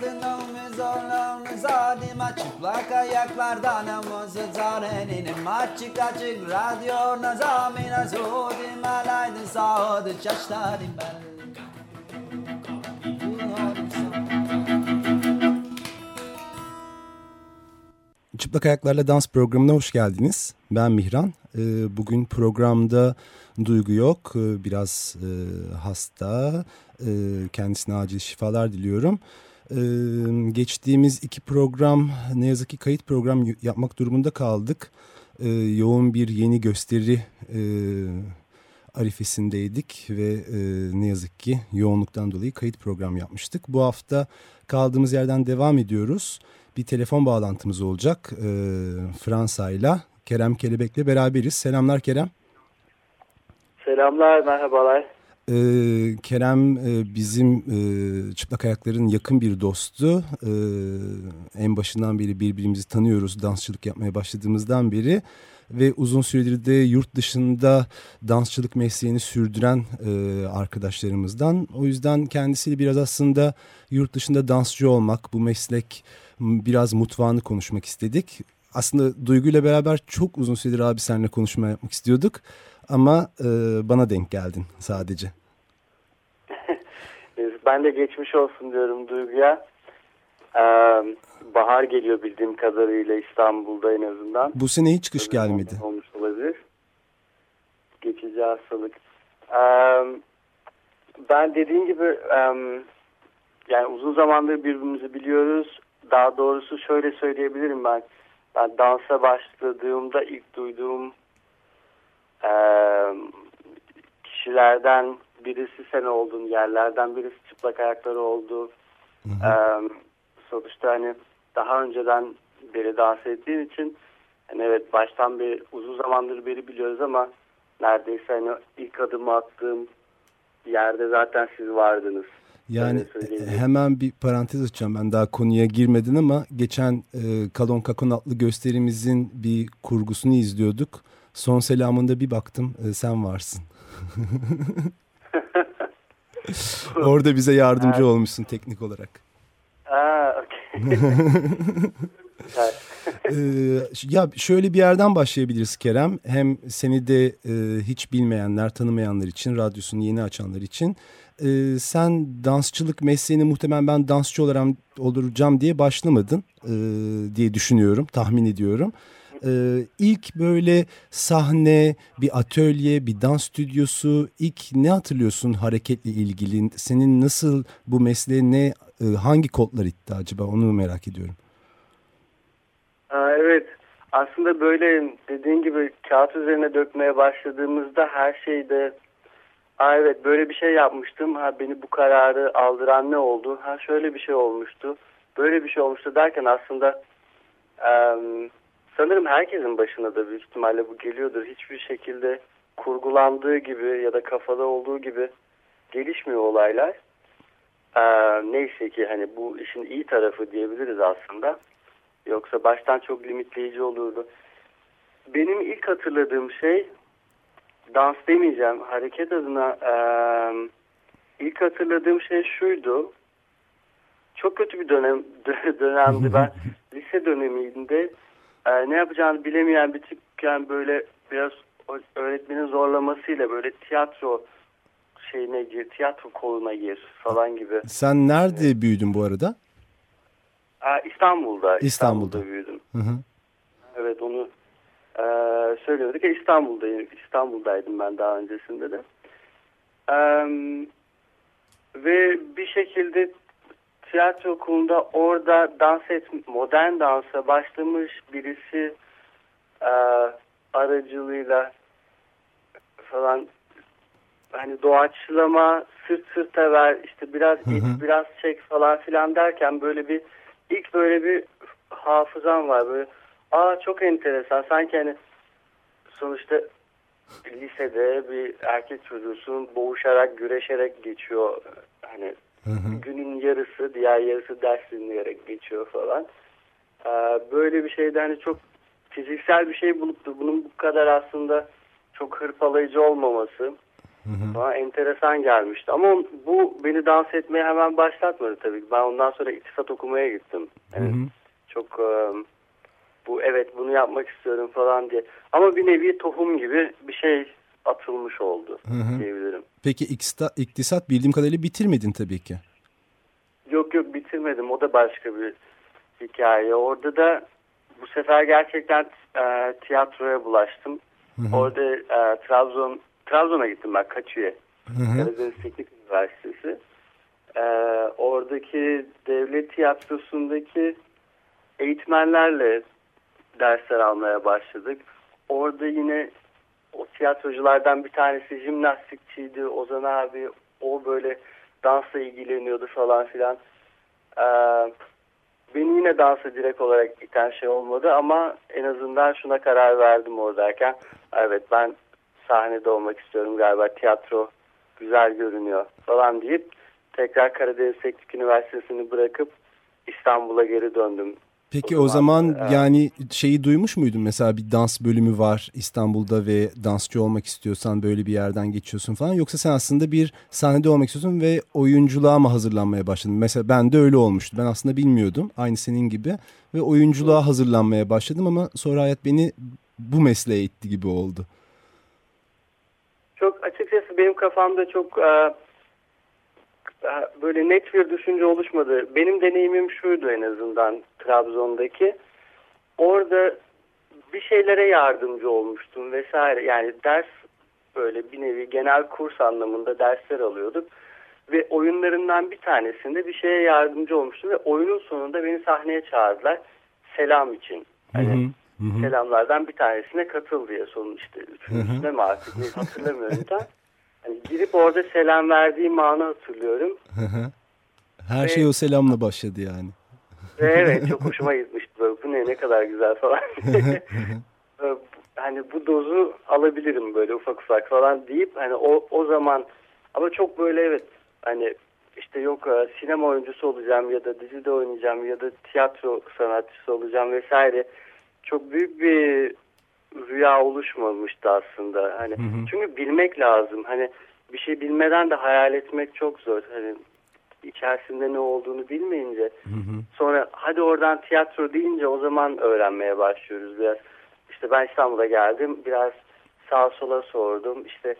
aldın omuzlarını zadıma çıplak ayaklardan omuzu zarenin açık açık radyo nazamina zodim alaydın sağdı çaşlarım ben Çıplak Ayaklarla Dans programına hoş geldiniz. Ben Mihran. Ee, bugün programda Duygu yok. Ee, biraz e, hasta. Ee, kendisine acil şifalar diliyorum. Geçtiğimiz iki program ne yazık ki kayıt program yapmak durumunda kaldık. Yoğun bir yeni gösteri e, arifesindeydik ve e, ne yazık ki yoğunluktan dolayı kayıt program yapmıştık. Bu hafta kaldığımız yerden devam ediyoruz bir telefon bağlantımız olacak e, Fransa ile. Kerem Kelebek'le beraberiz. Selamlar Kerem. Selamlar, merhabalar. Ee, Kerem e, bizim e, Çıplak Ayaklar'ın yakın bir dostu. Ee, en başından beri birbirimizi tanıyoruz dansçılık yapmaya başladığımızdan beri. Ve uzun süredir de yurt dışında dansçılık mesleğini sürdüren e, arkadaşlarımızdan. O yüzden kendisiyle biraz aslında yurt dışında dansçı olmak, bu meslek biraz mutfağını konuşmak istedik. Aslında Duygu ile beraber çok uzun süredir abi seninle konuşma yapmak istiyorduk. Ama e, bana denk geldin sadece. Ben de geçmiş olsun diyorum Duygu'ya. Ee, bahar geliyor bildiğim kadarıyla İstanbul'da en azından. Bu sene hiç kış gelmedi. Olmuş olabilir. Geçici hastalık. Ee, ben dediğin gibi yani uzun zamandır birbirimizi biliyoruz daha doğrusu şöyle söyleyebilirim ben. Ben dansa başladığımda ilk duyduğum kişilerden birisi sen oldun, yerlerden birisi çıplak ayakları oldu. Hı hı. E, sonuçta hani daha önceden beri dans ettiğin için hani evet baştan bir uzun zamandır beri biliyoruz ama neredeyse hani ilk adımı attığım yerde zaten siz vardınız. Yani hemen bir parantez açacağım ben daha konuya girmedin ama geçen e, Kalon Kakon adlı gösterimizin bir kurgusunu izliyorduk. Son selamında bir baktım e, sen varsın. Orada bize yardımcı evet. olmuşsun teknik olarak. Aa, okay. ee, ya şöyle bir yerden başlayabiliriz Kerem. Hem seni de e, hiç bilmeyenler, tanımayanlar için, radyosunu yeni açanlar için e, sen dansçılık mesleğini muhtemelen ben dansçı olarak olacağım diye başlamadın e, diye düşünüyorum, tahmin ediyorum. E, ilk böyle sahne, bir atölye, bir dans stüdyosu, ilk ne hatırlıyorsun hareketle ilgili? Senin nasıl bu mesleğe ne, e, hangi kodlar itti acaba onu merak ediyorum. Evet, aslında böyle dediğin gibi kağıt üzerine dökmeye başladığımızda her şeyde Aa, evet böyle bir şey yapmıştım. Ha beni bu kararı aldıran ne oldu? Ha şöyle bir şey olmuştu. Böyle bir şey olmuştu derken aslında sanırım herkesin başına da büyük ihtimalle bu geliyordur. Hiçbir şekilde kurgulandığı gibi ya da kafada olduğu gibi gelişmiyor olaylar. E, neyse ki hani bu işin iyi tarafı diyebiliriz aslında. Yoksa baştan çok limitleyici olurdu. Benim ilk hatırladığım şey dans demeyeceğim. Hareket adına e, ilk hatırladığım şey şuydu. Çok kötü bir dönem dönemdi ben. lise döneminde e, ne yapacağını bilemeyen bir tipken böyle biraz öğretmenin zorlamasıyla böyle tiyatro şeyine gir, tiyatro koluna gir falan gibi. Sen nerede evet. büyüdün bu arada? Aa, İstanbul'da. İstanbul'da. İstanbul'da büyüdüm. Hı hı. Evet onu e, söylüyorduk. E, İstanbul'dayım. İstanbul'daydım ben daha öncesinde de. E, ve bir şekilde tiyatro okulunda orada dans et, modern dansa başlamış birisi e, aracılığıyla falan hani doğaçlama sırt sırta ver işte biraz hı hı. biraz çek falan filan derken böyle bir ilk böyle bir hafızam var böyle aa çok enteresan sanki hani sonuçta lisede bir erkek çocuğusun boğuşarak güreşerek geçiyor hani hı hı. günün yarısı diğer yarısı ders dinleyerek geçiyor falan ee, böyle bir şeyde hani çok fiziksel bir şey bulup da bunun bu kadar aslında çok hırpalayıcı olmaması Bana enteresan gelmişti. Ama bu beni dans etmeye hemen başlatmadı tabii. Ben ondan sonra iktisat okumaya gittim. Yani hı hı. Çok bu evet bunu yapmak istiyorum falan diye. Ama bir nevi tohum gibi bir şey atılmış oldu hı hı. diyebilirim. Peki iktisat, bildiğim kadarıyla bitirmedin tabii ki. Yok yok bitirmedim. O da başka bir hikaye. Orada da bu sefer gerçekten e, tiyatroya bulaştım. Hı hı. Orada e, Trabzon Trabzon'a gittim ben Kaçü'ye. Karadeniz Teknik Üniversitesi. E, oradaki devlet tiyatrosundaki eğitmenlerle dersler almaya başladık. Orada yine o tiyatroculardan bir tanesi jimnastikçiydi. Ozan abi o böyle dansla ilgileniyordu falan filan. Ee, beni yine dansa direkt olarak iten şey olmadı ama en azından şuna karar verdim oradayken. Evet ben sahnede olmak istiyorum galiba tiyatro güzel görünüyor falan deyip tekrar Karadeniz Teknik Üniversitesi'ni bırakıp İstanbul'a geri döndüm. Peki o zaman, o zaman yani şeyi duymuş muydun mesela bir dans bölümü var İstanbul'da ve dansçı olmak istiyorsan böyle bir yerden geçiyorsun falan yoksa sen aslında bir sahnede olmak istiyorsun ve oyunculuğa mı hazırlanmaya başladın? Mesela ben de öyle olmuştu. Ben aslında bilmiyordum aynı senin gibi ve oyunculuğa hazırlanmaya başladım ama sonra hayat beni bu mesleğe itti gibi oldu. Çok açıkçası benim kafamda çok e, böyle net bir düşünce oluşmadı. Benim deneyimim şuydu en azından Trabzon'daki. Orada bir şeylere yardımcı olmuştum vesaire. Yani ders böyle bir nevi genel kurs anlamında dersler alıyorduk. Ve oyunlarından bir tanesinde bir şeye yardımcı olmuştum ve oyunun sonunda beni sahneye çağırdılar selam için. Hani hı hı, hı. selamlardan bir tanesine katıl diye sonun işte üçüncüsüne mi artık hatırlamıyorum da. Hani girip orada selam verdiğim anı hatırlıyorum. Her ve, şey o selamla başladı yani. Ve evet çok hoşuma gitmişti böyle bu ne ne kadar güzel falan. hani bu dozu alabilirim böyle ufak ufak falan deyip hani o o zaman ama çok böyle evet hani işte yok e, sinema oyuncusu olacağım ya da dizide oynayacağım ya da tiyatro sanatçısı olacağım vesaire çok büyük bir rüya oluşmamıştı aslında. Hani hı hı. çünkü bilmek lazım. Hani bir şey bilmeden de hayal etmek çok zor. Hani içerisinde ne olduğunu bilmeyince hı hı. sonra hadi oradan tiyatro deyince o zaman öğrenmeye başlıyoruz biraz. İşte ben İstanbul'a geldim. Biraz sağa sola sordum. İşte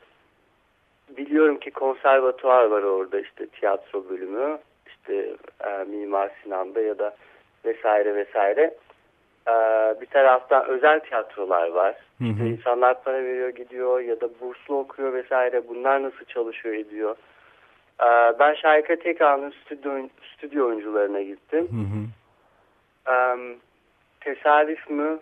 biliyorum ki konservatuvar var orada işte tiyatro bölümü. işte e, Mimar Sinan'da ya da vesaire vesaire. Ee, bir taraftan özel tiyatrolar var. Hı hı. İşte insanlar para veriyor gidiyor ya da burslu okuyor vesaire. Bunlar nasıl çalışıyor ediyor. Ee, ben Şahika Tekrar'ın stüdyo, stüdyo oyuncularına gittim. Hı hı. Ee, tesadüf mü?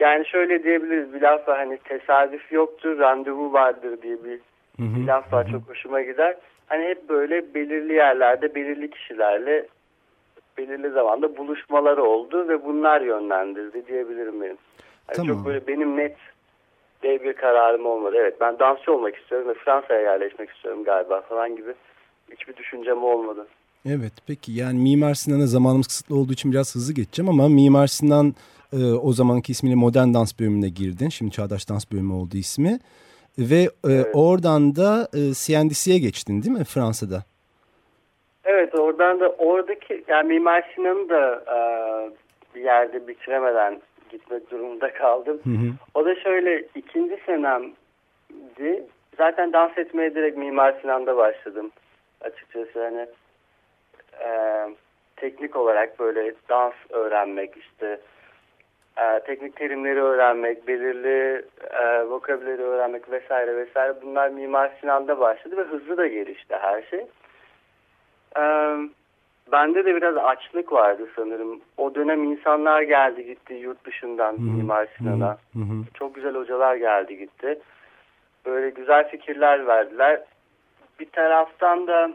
Yani şöyle diyebiliriz bir laf var hani tesadüf yoktur randevu vardır diye bir, hı hı. bir laf var çok hoşuma gider. Hani hep böyle belirli yerlerde belirli kişilerle belirli zamanda buluşmaları oldu ve bunlar yönlendirdi diyebilirim benim. Yani tamam. Çok böyle benim net diye bir kararım olmadı. Evet ben dansçı olmak istiyorum ve Fransa'ya yerleşmek istiyorum galiba falan gibi hiçbir düşüncem olmadı. Evet peki yani Mimar Sinan'a zamanımız kısıtlı olduğu için biraz hızlı geçeceğim ama Mimar Sinan e, o zamanki ismiyle modern dans bölümüne girdin. Şimdi çağdaş dans bölümü oldu ismi. Ve e, evet. oradan da e, CNDC'ye geçtin değil mi Fransa'da? Evet oradan da oradaki yani Mimar Sinan'ı da e, bir yerde bitiremeden gitmek durumunda kaldım. Hı hı. O da şöyle ikinci senemdi. Zaten dans etmeye direkt Mimar Sinan'da başladım. Açıkçası hani e, teknik olarak böyle dans öğrenmek işte e, teknik terimleri öğrenmek, belirli e, vokabüleri öğrenmek vesaire vesaire bunlar Mimar Sinan'da başladı ve hızlı da gelişti her şey. Ee, bende de biraz açlık vardı sanırım. O dönem insanlar geldi gitti yurt dışından. Mimar Sinan'a. Çok güzel hocalar geldi gitti. Böyle güzel fikirler verdiler. Bir taraftan da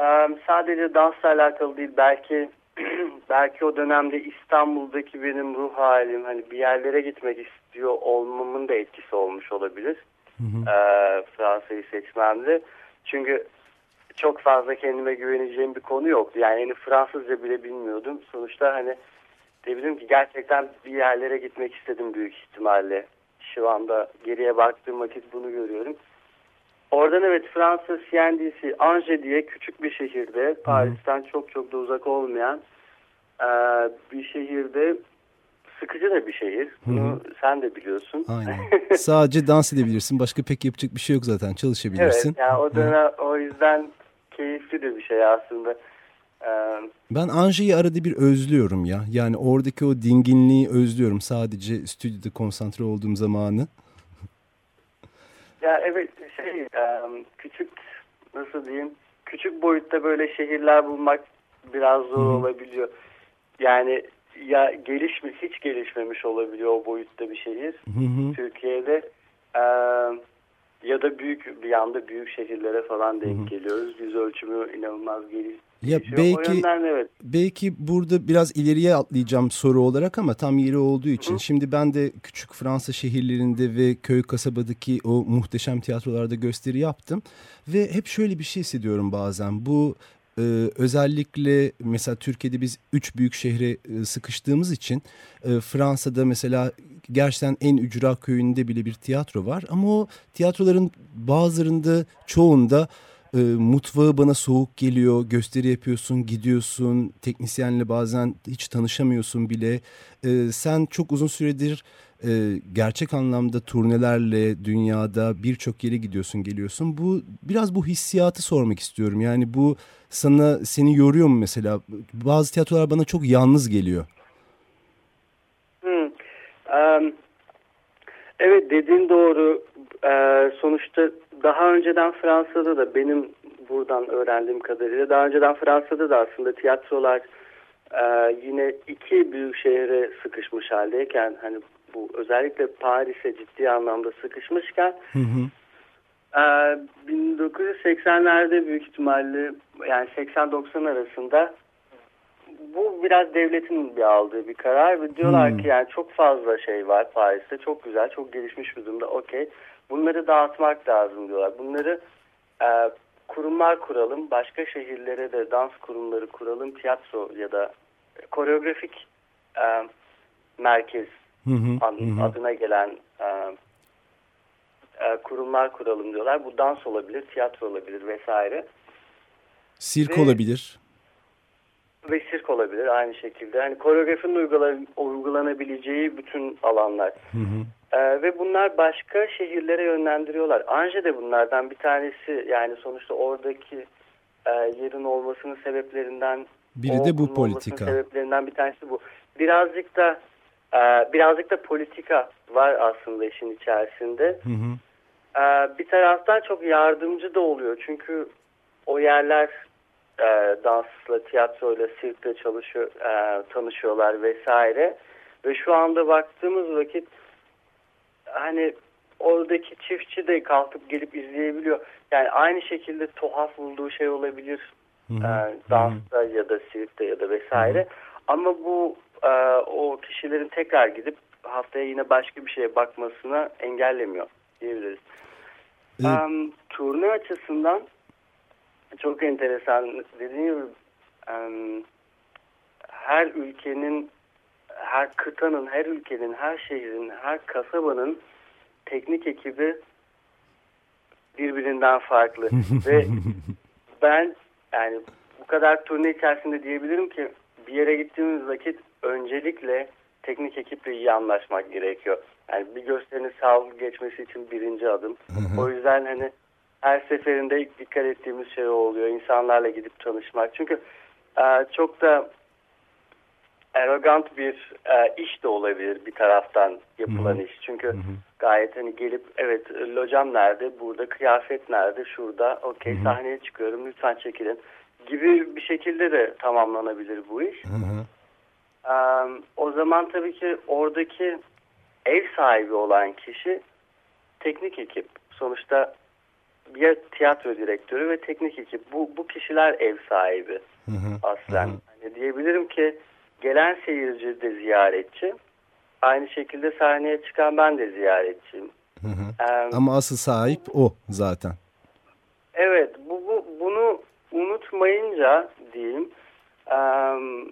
e, sadece dansla alakalı değil belki belki o dönemde İstanbul'daki benim ruh halim hani bir yerlere gitmek istiyor olmamın da etkisi olmuş olabilir. Hı hı. E, Fransa'yı seçmemde. Çünkü çok fazla kendime güveneceğim bir konu yoktu. Yani, yani Fransızca bile bilmiyordum. Sonuçta hani diyebilirim ki gerçekten bir yerlere gitmek istedim büyük ihtimalle. Şu anda geriye baktığım vakit bunu görüyorum. Oradan evet Fransa CNDC, Angers diye küçük bir şehirde, Paris'ten çok çok da uzak olmayan e, bir şehirde sıkıcı da bir şehir. Bunu sen de biliyorsun. Aynen. Sadece dans edebilirsin. Başka pek yapacak bir şey yok zaten. Çalışabilirsin. Evet yani o dönem o yüzden keyifli de bir şey aslında. Ee, Ben Ange'yi arada bir özlüyorum ya. Yani oradaki o dinginliği özlüyorum. Sadece stüdyoda konsantre olduğum zamanı. Ya evet şey e, küçük nasıl diyeyim küçük boyutta böyle şehirler bulmak biraz zor hı. olabiliyor. Yani ya gelişmiş hiç gelişmemiş olabiliyor o boyutta bir şehir hı. Türkiye'de E, ya da büyük bir anda büyük şehirlere falan denk Hı hı. geliyoruz. Yüz ölçümü inanılmaz geliş. Ya. O belki yönden evet. belki burada biraz ileriye atlayacağım soru olarak ama tam yeri olduğu için. Şimdi ben de küçük Fransa şehirlerinde ve köy kasabadaki o muhteşem tiyatrolarda gösteri yaptım ve hep şöyle bir şey hissediyorum bazen. Bu e, özellikle mesela Türkiye'de biz üç büyük şehre e, sıkıştığımız için e, Fransa'da mesela gerçekten en ücra köyünde bile bir tiyatro var ama o tiyatroların bazılarında çoğunda e, mutfağı bana soğuk geliyor. Gösteri yapıyorsun, gidiyorsun. Teknisyenle bazen hiç tanışamıyorsun bile. E, sen çok uzun süredir e, gerçek anlamda turnelerle dünyada birçok yere gidiyorsun, geliyorsun. Bu biraz bu hissiyatı sormak istiyorum. Yani bu sana seni yoruyor mu mesela? Bazı tiyatrolar bana çok yalnız geliyor. Evet dediğin doğru. Ee, sonuçta daha önceden Fransa'da da benim buradan öğrendiğim kadarıyla daha önceden Fransa'da da aslında tiyatrolar e, yine iki büyük şehre sıkışmış haldeyken hani bu özellikle Paris'e ciddi anlamda sıkışmışken Hı hı. ee, 1980'lerde büyük ihtimalle yani 80-90 arasında bu biraz devletin bir aldığı bir karar ve diyorlar Hmm. ki yani çok fazla şey var Paris'te çok güzel çok gelişmiş bir durumda okey bunları dağıtmak lazım diyorlar bunları e, kurumlar kuralım başka şehirlere de dans kurumları kuralım tiyatro ya da koreografik e, merkez Hı adına gelen e, e, kurumlar kuralım diyorlar. Bu dans olabilir, tiyatro olabilir vesaire. Sirk Ve- olabilir. Ve sirk olabilir aynı şekilde. Hani koreografinin uygula- uygulanabileceği bütün alanlar. Hı hı. E, ve bunlar başka şehirlere yönlendiriyorlar. Anje de bunlardan bir tanesi. Yani sonuçta oradaki e, yerin olmasının sebeplerinden Biri de bu politika. sebeplerinden bir tanesi bu. Birazcık da e, birazcık da politika var aslında işin içerisinde. Hı hı. Ee, bir taraftan çok yardımcı da oluyor. Çünkü o yerler e, dansla, tiyatroyla, sirkle çalışıyor, e, tanışıyorlar vesaire. Ve şu anda baktığımız vakit hani oradaki çiftçi de kalkıp gelip izleyebiliyor. Yani aynı şekilde tuhaf bulduğu şey olabilir. Hı hı. e, dansta ya da sirkte ya da vesaire. Ama bu e, o kişilerin tekrar gidip haftaya yine başka bir şeye bakmasına engellemiyor diyebiliriz. Ee, Em, turne açısından çok enteresan. Dediğim gibi her ülkenin, her kıtanın, her ülkenin, her şehrin, her kasabanın teknik ekibi birbirinden farklı. Ve ben yani bu kadar turne içerisinde diyebilirim ki bir yere gittiğimiz vakit öncelikle teknik ekiple iyi anlaşmak gerekiyor. Yani bir gösterinin sağlıklı geçmesi için birinci adım. O yüzden hani her seferinde ilk dikkat ettiğimiz şey oluyor. İnsanlarla gidip tanışmak. Çünkü e, çok da arrogant bir e, iş de olabilir bir taraftan yapılan Hı hı. iş. Çünkü gayet hani gelip evet locam nerede, burada kıyafet nerede, şurada okey sahneye çıkıyorum lütfen çekilin gibi bir şekilde de tamamlanabilir bu iş. Hı hı. Ee, o zaman tabii ki oradaki ev sahibi olan kişi teknik ekip. Sonuçta bir tiyatro direktörü ve teknik ekip. Bu, bu kişiler ev sahibi Hı hı. aslen. Hani diyebilirim ki gelen seyirci de ziyaretçi. Aynı şekilde sahneye çıkan ben de ziyaretçiyim. Hı hı. Ee, Ama asıl sahip o zaten. Evet, bu, bu bunu unutmayınca diyeyim, em,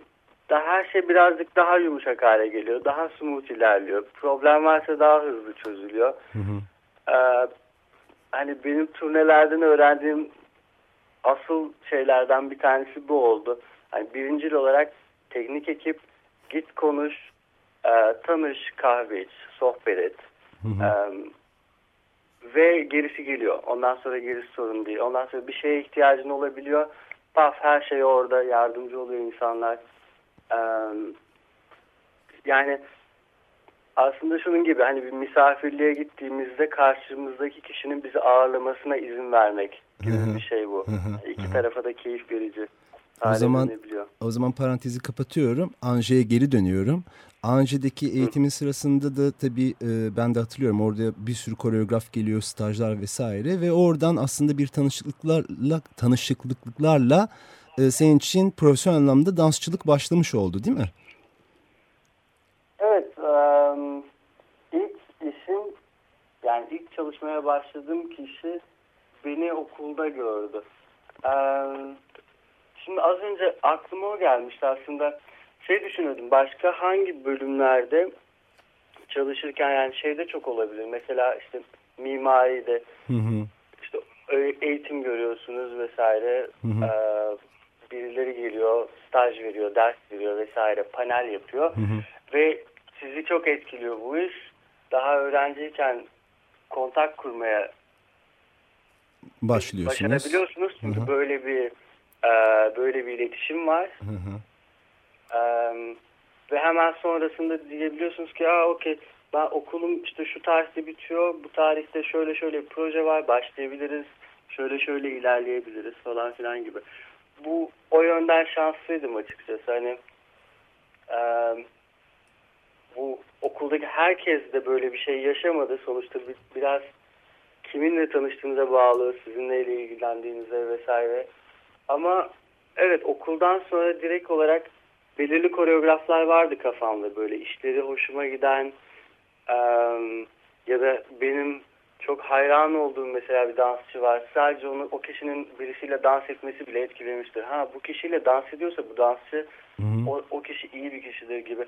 da her şey birazcık daha yumuşak hale geliyor, daha smooth ilerliyor. Problem varsa daha hızlı çözülüyor. Hı hı. Ee, hani benim turnelerden öğrendiğim asıl şeylerden bir tanesi bu oldu. Hani birincil olarak teknik ekip git konuş, e, tanış, kahve iç, sohbet et. Hı hı. E, ve gerisi geliyor. Ondan sonra gerisi sorun değil. Ondan sonra bir şeye ihtiyacın olabiliyor. Paf her şey orada yardımcı oluyor insanlar. Ee, yani aslında şunun gibi hani bir misafirliğe gittiğimizde karşımızdaki kişinin bizi ağırlamasına izin vermek gibi bir şey bu. İki tarafa da keyif verici. O zaman o zaman parantezi kapatıyorum. Anje'ye geri dönüyorum. Anje'deki eğitimin sırasında da tabii e, ben de hatırlıyorum orada bir sürü koreograf geliyor, stajlar vesaire ve oradan aslında bir tanışıklıklarla tanışıklıklarla e, senin için profesyonel anlamda dansçılık başlamış oldu değil mi? Evet, um, ilk işim yani ilk çalışmaya başladığım kişi beni okulda gördü. Um, şimdi az önce aklıma o gelmişti aslında şey düşünüyordum başka hangi bölümlerde çalışırken yani şeyde çok olabilir. Mesela işte mimaride hı hı. işte eğitim görüyorsunuz vesaire. Hı hı. Ee, birileri geliyor, staj veriyor, ders veriyor vesaire, panel yapıyor. Hı hı. Ve sizi çok etkiliyor bu iş. Daha öğrenciyken kontak kurmaya başlıyorsunuz. Başarabiliyorsunuz çünkü hı hı. böyle bir e, böyle bir iletişim var. Hı hı. Ee, ve hemen sonrasında diyebiliyorsunuz ki aa okey ben okulum işte şu tarihte bitiyor bu tarihte şöyle şöyle bir proje var başlayabiliriz şöyle şöyle ilerleyebiliriz falan filan gibi. Bu o yönden şanslıydım açıkçası hani e, bu okuldaki herkes de böyle bir şey yaşamadı sonuçta bir, biraz kiminle tanıştığınıza bağlı sizin neyle ilgilendiğinize vesaire ama evet okuldan sonra direkt olarak belirli koreograflar vardı kafamda böyle işleri hoşuma giden e, ya da benim çok hayran olduğum mesela bir dansçı var. Sadece onu o kişinin birisiyle dans etmesi bile etkilemiştir. Ha bu kişiyle dans ediyorsa bu dansçı Hı -hı. o, o kişi iyi bir kişidir gibi.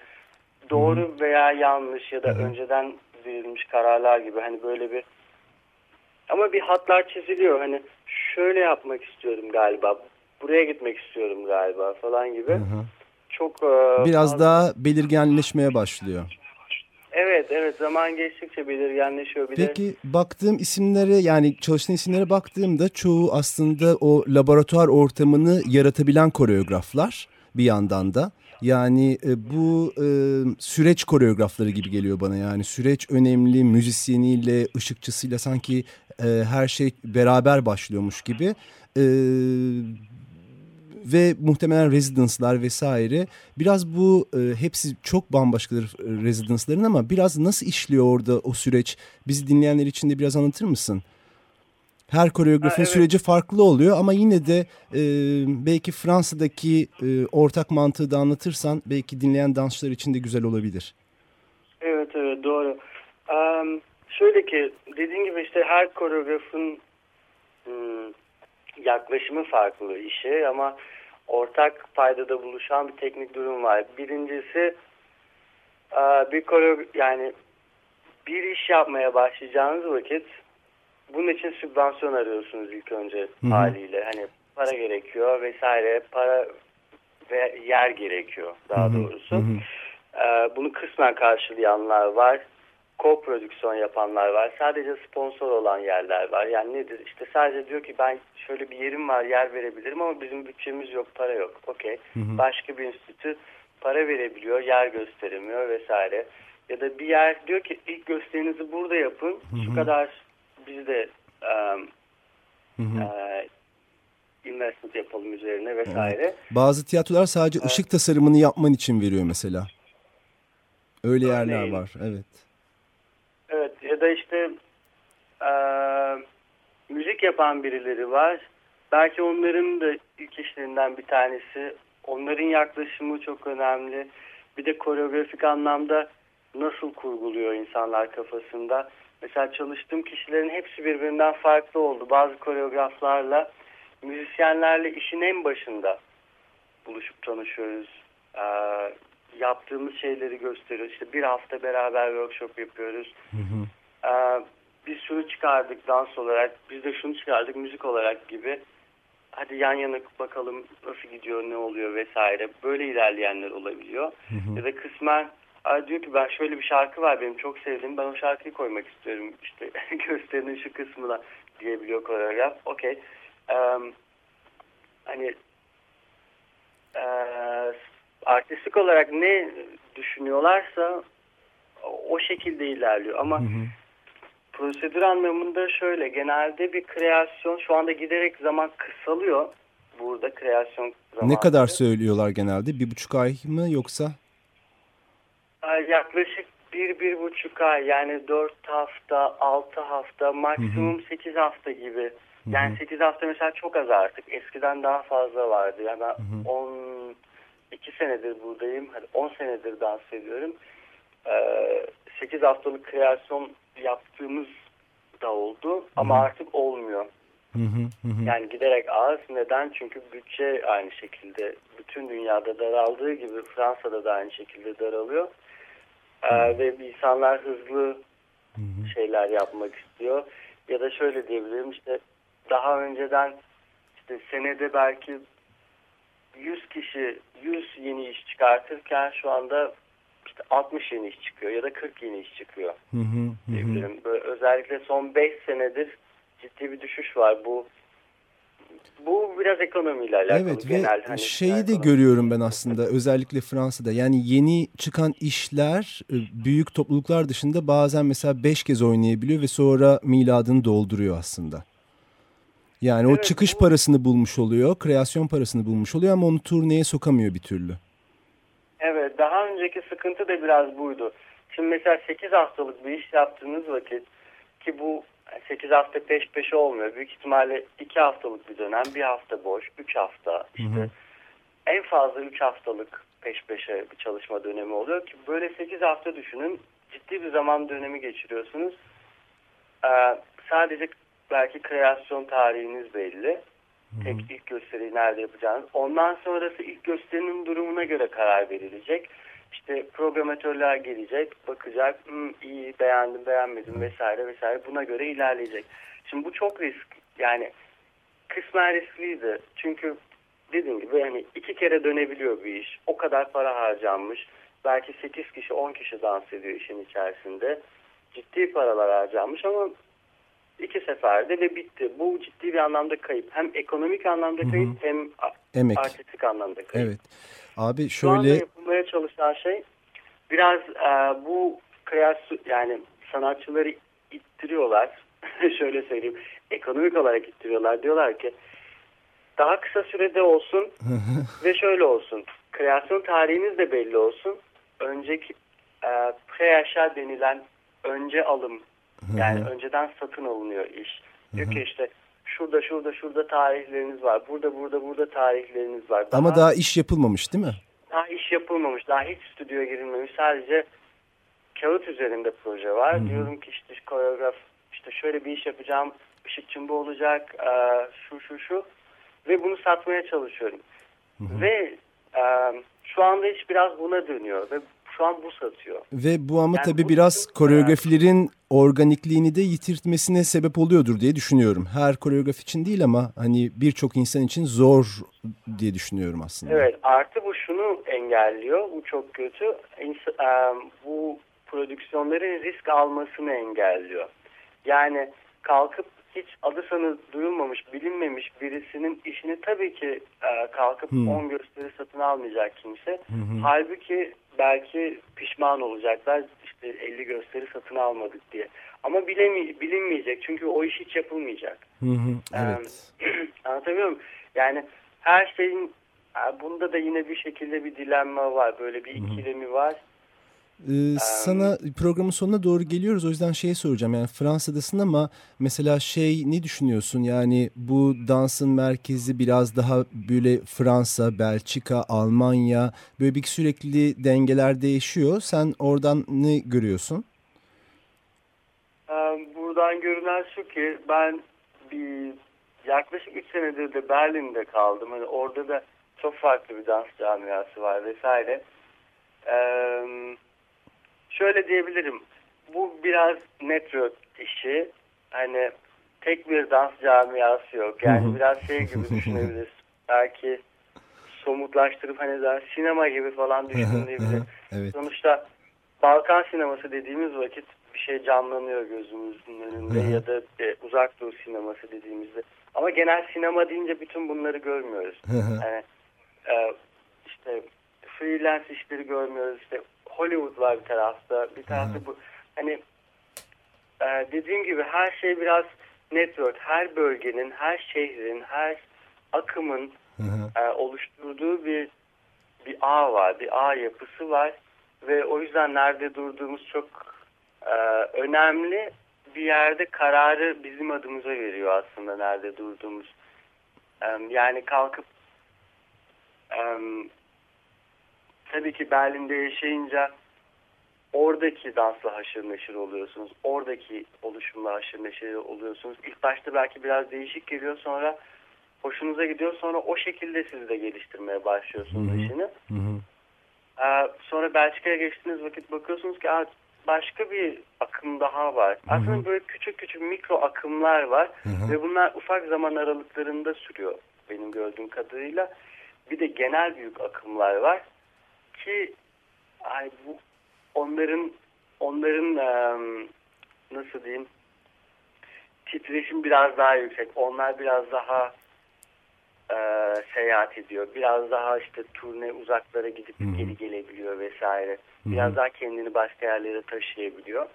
Doğru Hı -hı. veya yanlış ya da Hı -hı. önceden verilmiş kararlar gibi hani böyle bir ama bir hatlar çiziliyor. Hani şöyle yapmak istiyorum galiba. Buraya gitmek istiyorum galiba falan gibi. Hı hı çok... E, Biraz daha belirgenleşmeye başlıyor. Evet, evet. Zaman geçtikçe belirgenleşiyor. Bir Peki de... baktığım isimlere yani çalıştığın isimlere baktığımda çoğu aslında o laboratuvar ortamını yaratabilen koreograflar bir yandan da. Yani e, bu e, süreç koreografları gibi geliyor bana yani süreç önemli müzisyeniyle ışıkçısıyla sanki e, her şey beraber başlıyormuş gibi. E, ve muhtemelen residence'lar vesaire. Biraz bu e, hepsi çok bambaşkadır e, residence'ların ama biraz nasıl işliyor orada o süreç? Bizi dinleyenler için de biraz anlatır mısın? Her koreografin ha, evet. süreci farklı oluyor ama yine de e, belki Fransa'daki e, ortak mantığı da anlatırsan belki dinleyen dansçılar için de güzel olabilir. Evet evet doğru. Um, şöyle ki dediğin gibi işte her koreografın hmm, yaklaşımı farklı işe ama ortak paydada buluşan bir teknik durum var. Birincisi bir koreo yani bir iş yapmaya başlayacağınız vakit bunun için sübvansiyon arıyorsunuz ilk önce Hı -hı. haliyle. Hani para gerekiyor vesaire para ve yer gerekiyor daha Hı -hı. doğrusu. Hı -hı. Ee, bunu kısmen karşılayanlar var co-prodüksiyon yapanlar var. Sadece sponsor olan yerler var. Yani nedir? İşte sadece diyor ki ben şöyle bir yerim var yer verebilirim ama bizim bütçemiz yok para yok. Okey. Başka bir enstitü para verebiliyor yer gösteremiyor vesaire. Ya da bir yer diyor ki ilk gösterinizi burada yapın. Hı hı. Şu kadar biz de um, hı hı. Uh, investment yapalım üzerine vesaire. Evet. Bazı tiyatrolar sadece evet. ışık tasarımını yapman için veriyor mesela. Öyle Örneğin, yerler var. Evet. Evet ya da işte e, müzik yapan birileri var. Belki onların da ilk işlerinden bir tanesi. Onların yaklaşımı çok önemli. Bir de koreografik anlamda nasıl kurguluyor insanlar kafasında. Mesela çalıştığım kişilerin hepsi birbirinden farklı oldu. Bazı koreograflarla, müzisyenlerle işin en başında buluşup tanışıyoruz. Ee, yaptığımız şeyleri gösteriyoruz. İşte bir hafta beraber workshop yapıyoruz. Hı hı. Ee, biz şunu çıkardık dans olarak, biz de şunu çıkardık müzik olarak gibi. Hadi yan yana bakalım nasıl gidiyor, ne oluyor vesaire. Böyle ilerleyenler olabiliyor. Hı hı. Ya da kısmen diyor ki ben şöyle bir şarkı var benim çok sevdiğim ben o şarkıyı koymak istiyorum işte gösterinin şu kısmına diyebiliyor koreograf. Okey. Um, hani e, artistik olarak ne düşünüyorlarsa o şekilde ilerliyor ama hı hı. prosedür anlamında şöyle genelde bir kreasyon şu anda giderek zaman kısalıyor burada kreasyon zamanı. Ne kadar söylüyorlar genelde? Bir buçuk ay mı yoksa? Yaklaşık bir, bir buçuk ay yani dört hafta, altı hafta, maksimum sekiz hafta gibi. Yani hı hı. sekiz hafta mesela çok az artık. Eskiden daha fazla vardı. Yani ben on iki senedir buradayım. Hadi on senedir dans ediyorum. Ee, sekiz haftalık kreasyon yaptığımız da oldu. Ama hı hı. artık olmuyor. Hı hı hı. Yani giderek az. Neden? Çünkü bütçe aynı şekilde bütün dünyada daraldığı gibi Fransa'da da aynı şekilde daralıyor. Ee, ve insanlar hızlı şeyler yapmak istiyor. Ya da şöyle diyebilirim işte daha önceden işte senede belki 100 kişi 100 yeni iş çıkartırken şu anda işte 60 yeni iş çıkıyor ya da 40 yeni iş çıkıyor. Hı hı. Böyle özellikle son 5 senedir ciddi bir düşüş var. Bu bu biraz ekonomiyle alakalı. Evet genel, ve hani şeyi de görüyorum ben aslında özellikle Fransa'da. Yani yeni çıkan işler e, büyük topluluklar dışında bazen mesela beş kez oynayabiliyor ve sonra miladını dolduruyor aslında. Yani evet, o çıkış bu... parasını bulmuş oluyor, kreasyon parasını bulmuş oluyor ama onu turneye sokamıyor bir türlü. Evet, daha önceki sıkıntı da biraz buydu. Şimdi mesela 8 haftalık bir iş yaptığınız vakit ki bu 8 hafta peş peşe olmuyor. Büyük ihtimalle 2 haftalık bir dönem, bir hafta boş, 3 hafta işte hı hı. en fazla 3 haftalık peş peşe bir çalışma dönemi oluyor ki böyle 8 hafta düşünün ciddi bir zaman dönemi geçiriyorsunuz. Ee, sadece belki kreasyon tarihiniz belli. Hı. Tek ilk gösteriyi nerede yapacağınız. Ondan sonrası ilk gösterinin durumuna göre karar verilecek işte programatörler gelecek, bakacak, iyi beğendim, beğenmedim vesaire vesaire buna göre ilerleyecek. Şimdi bu çok risk. Yani kısmen riskliydi. Çünkü dediğim gibi yani iki kere dönebiliyor bir iş. O kadar para harcanmış. Belki 8 kişi 10 kişi dans ediyor işin içerisinde. Ciddi paralar harcanmış ama iki seferde ve bitti. Bu ciddi bir anlamda kayıp. Hem ekonomik anlamda kayıp Hı -hı. hem Emek. artistik anlamda kayıp. Evet. Abi şöyle... Şu anda yapılmaya çalışan şey biraz e, bu kreasyon yani sanatçıları ittiriyorlar. şöyle söyleyeyim. Ekonomik olarak ittiriyorlar. Diyorlar ki daha kısa sürede olsun ve şöyle olsun. Kreasyon tarihiniz de belli olsun. Önceki e, pre denilen önce alım yani önceden satın alınıyor iş. Diyor ki işte şurada şurada şurada tarihleriniz var. Burada burada burada tarihleriniz var. Daha, Ama daha iş yapılmamış değil mi? Daha iş yapılmamış. Daha hiç stüdyoya girilmemiş. Sadece kağıt üzerinde proje var. Hı -hı. Diyorum ki işte koreograf işte şöyle bir iş yapacağım. Işıkçım bu olacak. E, şu şu şu. Ve bunu satmaya çalışıyorum. Hı -hı. Ve e, şu anda iş biraz buna dönüyor. Ve şu an bu satıyor. Ve bu ama yani tabii biraz koreografilerin organikliğini de yitirtmesine sebep oluyordur diye düşünüyorum. Her koreograf için değil ama hani birçok insan için zor diye düşünüyorum aslında. Evet artı bu şunu engelliyor. Bu çok kötü. Bu prodüksiyonların risk almasını engelliyor. Yani kalkıp hiç adı sanı duyulmamış, bilinmemiş birisinin işini tabii ki e, kalkıp 10 hmm. gösteri satın almayacak kimse. Hmm. Halbuki belki pişman olacaklar işte 50 gösteri satın almadık diye. Ama bilemi bilinmeyecek çünkü o iş hiç yapılmayacak. Hı, evet. Ee, anlatabiliyor muyum? Yani her şeyin bunda da yine bir şekilde bir dilenme var. Böyle bir ikilemi var. Ee, sana programın sonuna doğru geliyoruz. O yüzden şey soracağım. Yani Fransa'dasın ama mesela şey ne düşünüyorsun? Yani bu dansın merkezi biraz daha böyle Fransa, Belçika, Almanya böyle bir sürekli dengeler değişiyor. Sen oradan ne görüyorsun? Buradan görünen şu ki ben bir yaklaşık 3 senedir de Berlin'de kaldım. Hani orada da çok farklı bir dans camiası var vesaire. Eee şöyle diyebilirim. bu biraz metro işi. Hani tek bir dans camiası yok. Yani biraz şey gibi düşünebiliriz. Belki somutlaştırıp hani daha sinema gibi falan düşünülebilir. evet. Sonuçta Balkan sineması dediğimiz vakit bir şey canlanıyor gözümüzün önünde ya da e, uzak doğu sineması dediğimizde. Ama genel sinema deyince bütün bunları görmüyoruz. yani e, işte freelance işleri görmüyoruz. İşte Hollywood var bir tarafta. Bir tarafta bu hani e, dediğim gibi her şey biraz network. Her bölgenin, her şehrin, her akımın e, oluşturduğu bir bir ağ var, bir ağ yapısı var ve o yüzden nerede durduğumuz çok e, önemli bir yerde kararı bizim adımıza veriyor aslında nerede durduğumuz. E, yani kalkıp e, tabii ki Berlin'de yaşayınca oradaki dansla haşır neşir oluyorsunuz. Oradaki oluşumla haşır neşir oluyorsunuz. İlk başta belki biraz değişik geliyor sonra hoşunuza gidiyor. Sonra o şekilde siz de geliştirmeye başlıyorsunuz hı hı. işini. Hı hı. Ee, sonra Belçika'ya geçtiğiniz vakit bakıyorsunuz ki başka bir akım daha var. Hı hı. Aslında böyle küçük küçük mikro akımlar var hı hı. ve bunlar ufak zaman aralıklarında sürüyor benim gördüğüm kadarıyla. Bir de genel büyük akımlar var ki ay bu onların onların um, nasıl diyeyim titreşim biraz daha yüksek. Onlar biraz daha e, seyahat ediyor. Biraz daha işte turne uzaklara gidip Hı -hı. geri gelebiliyor vesaire. Biraz Hı -hı. daha kendini başka yerlere taşıyabiliyor.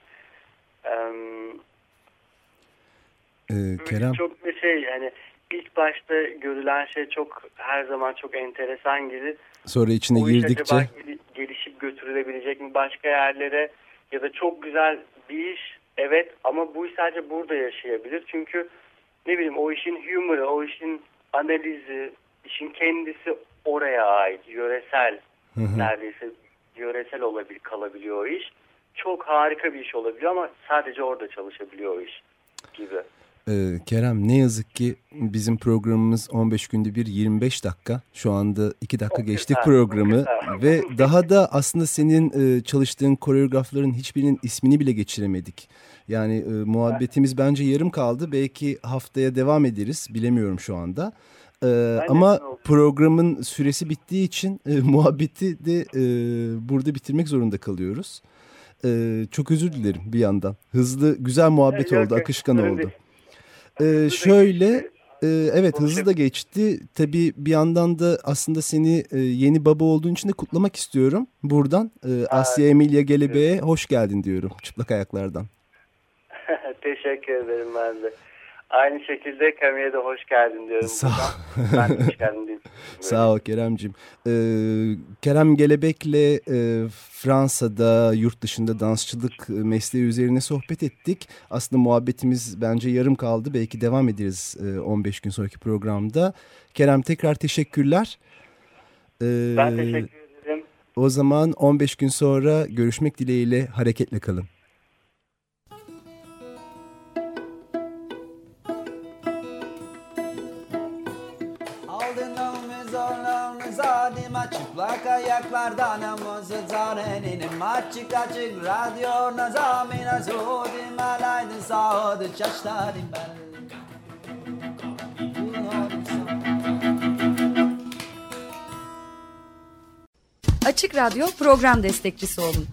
Ee, Kerem çok bir şey yani ilk başta görülen şey çok her zaman çok enteresan gelir. Sonra içine girdikçe gelişip götürülebilecek mi başka yerlere ya da çok güzel bir iş evet ama bu iş sadece burada yaşayabilir. Çünkü ne bileyim o işin humor'ı, o işin analizi, işin kendisi oraya ait, yöresel hı hı. neredeyse yöresel olabilir, kalabiliyor o iş. Çok harika bir iş olabiliyor ama sadece orada çalışabiliyor o iş gibi. Ee, Kerem ne yazık ki bizim programımız 15 günde bir 25 dakika. Şu anda 2 dakika geçtik programı ve daha da aslında senin e, çalıştığın koreografların hiçbirinin ismini bile geçiremedik. Yani e, muhabbetimiz bence yarım kaldı. Belki haftaya devam ederiz. Bilemiyorum şu anda. Ee, ama programın süresi bittiği için e, muhabbeti de e, burada bitirmek zorunda kalıyoruz. E, çok özür dilerim bir yandan. Hızlı, güzel muhabbet oldu, akışkan oldu. Ee, şöyle, e, evet hızlı da geçti. Tabii bir yandan da aslında seni e, yeni baba olduğun için de kutlamak istiyorum. Buradan e, Asya Emilia Gelebe'ye hoş geldin diyorum çıplak ayaklardan. Teşekkür ederim ben de. Aynı şekilde Kami'ye de hoş geldin diyorum. Sağ ol. ben hoş geldin. Sağ ol Kerem'cim. Ee, Kerem Gelebek'le e, Fransa'da, yurt dışında dansçılık mesleği üzerine sohbet ettik. Aslında muhabbetimiz bence yarım kaldı. Belki devam ederiz e, 15 gün sonraki programda. Kerem tekrar teşekkürler. Ee, ben teşekkür ederim. O zaman 15 gün sonra görüşmek dileğiyle hareketle kalın. Ayaklardan namazı zarenin Açık açık radyo nazamina Zudi malaydı sağdı çaştarim ben. Açık Radyo program destekçisi olun.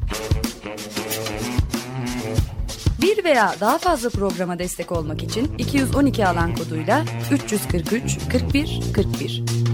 Bir veya daha fazla programa destek olmak için 212 alan koduyla 343 41 41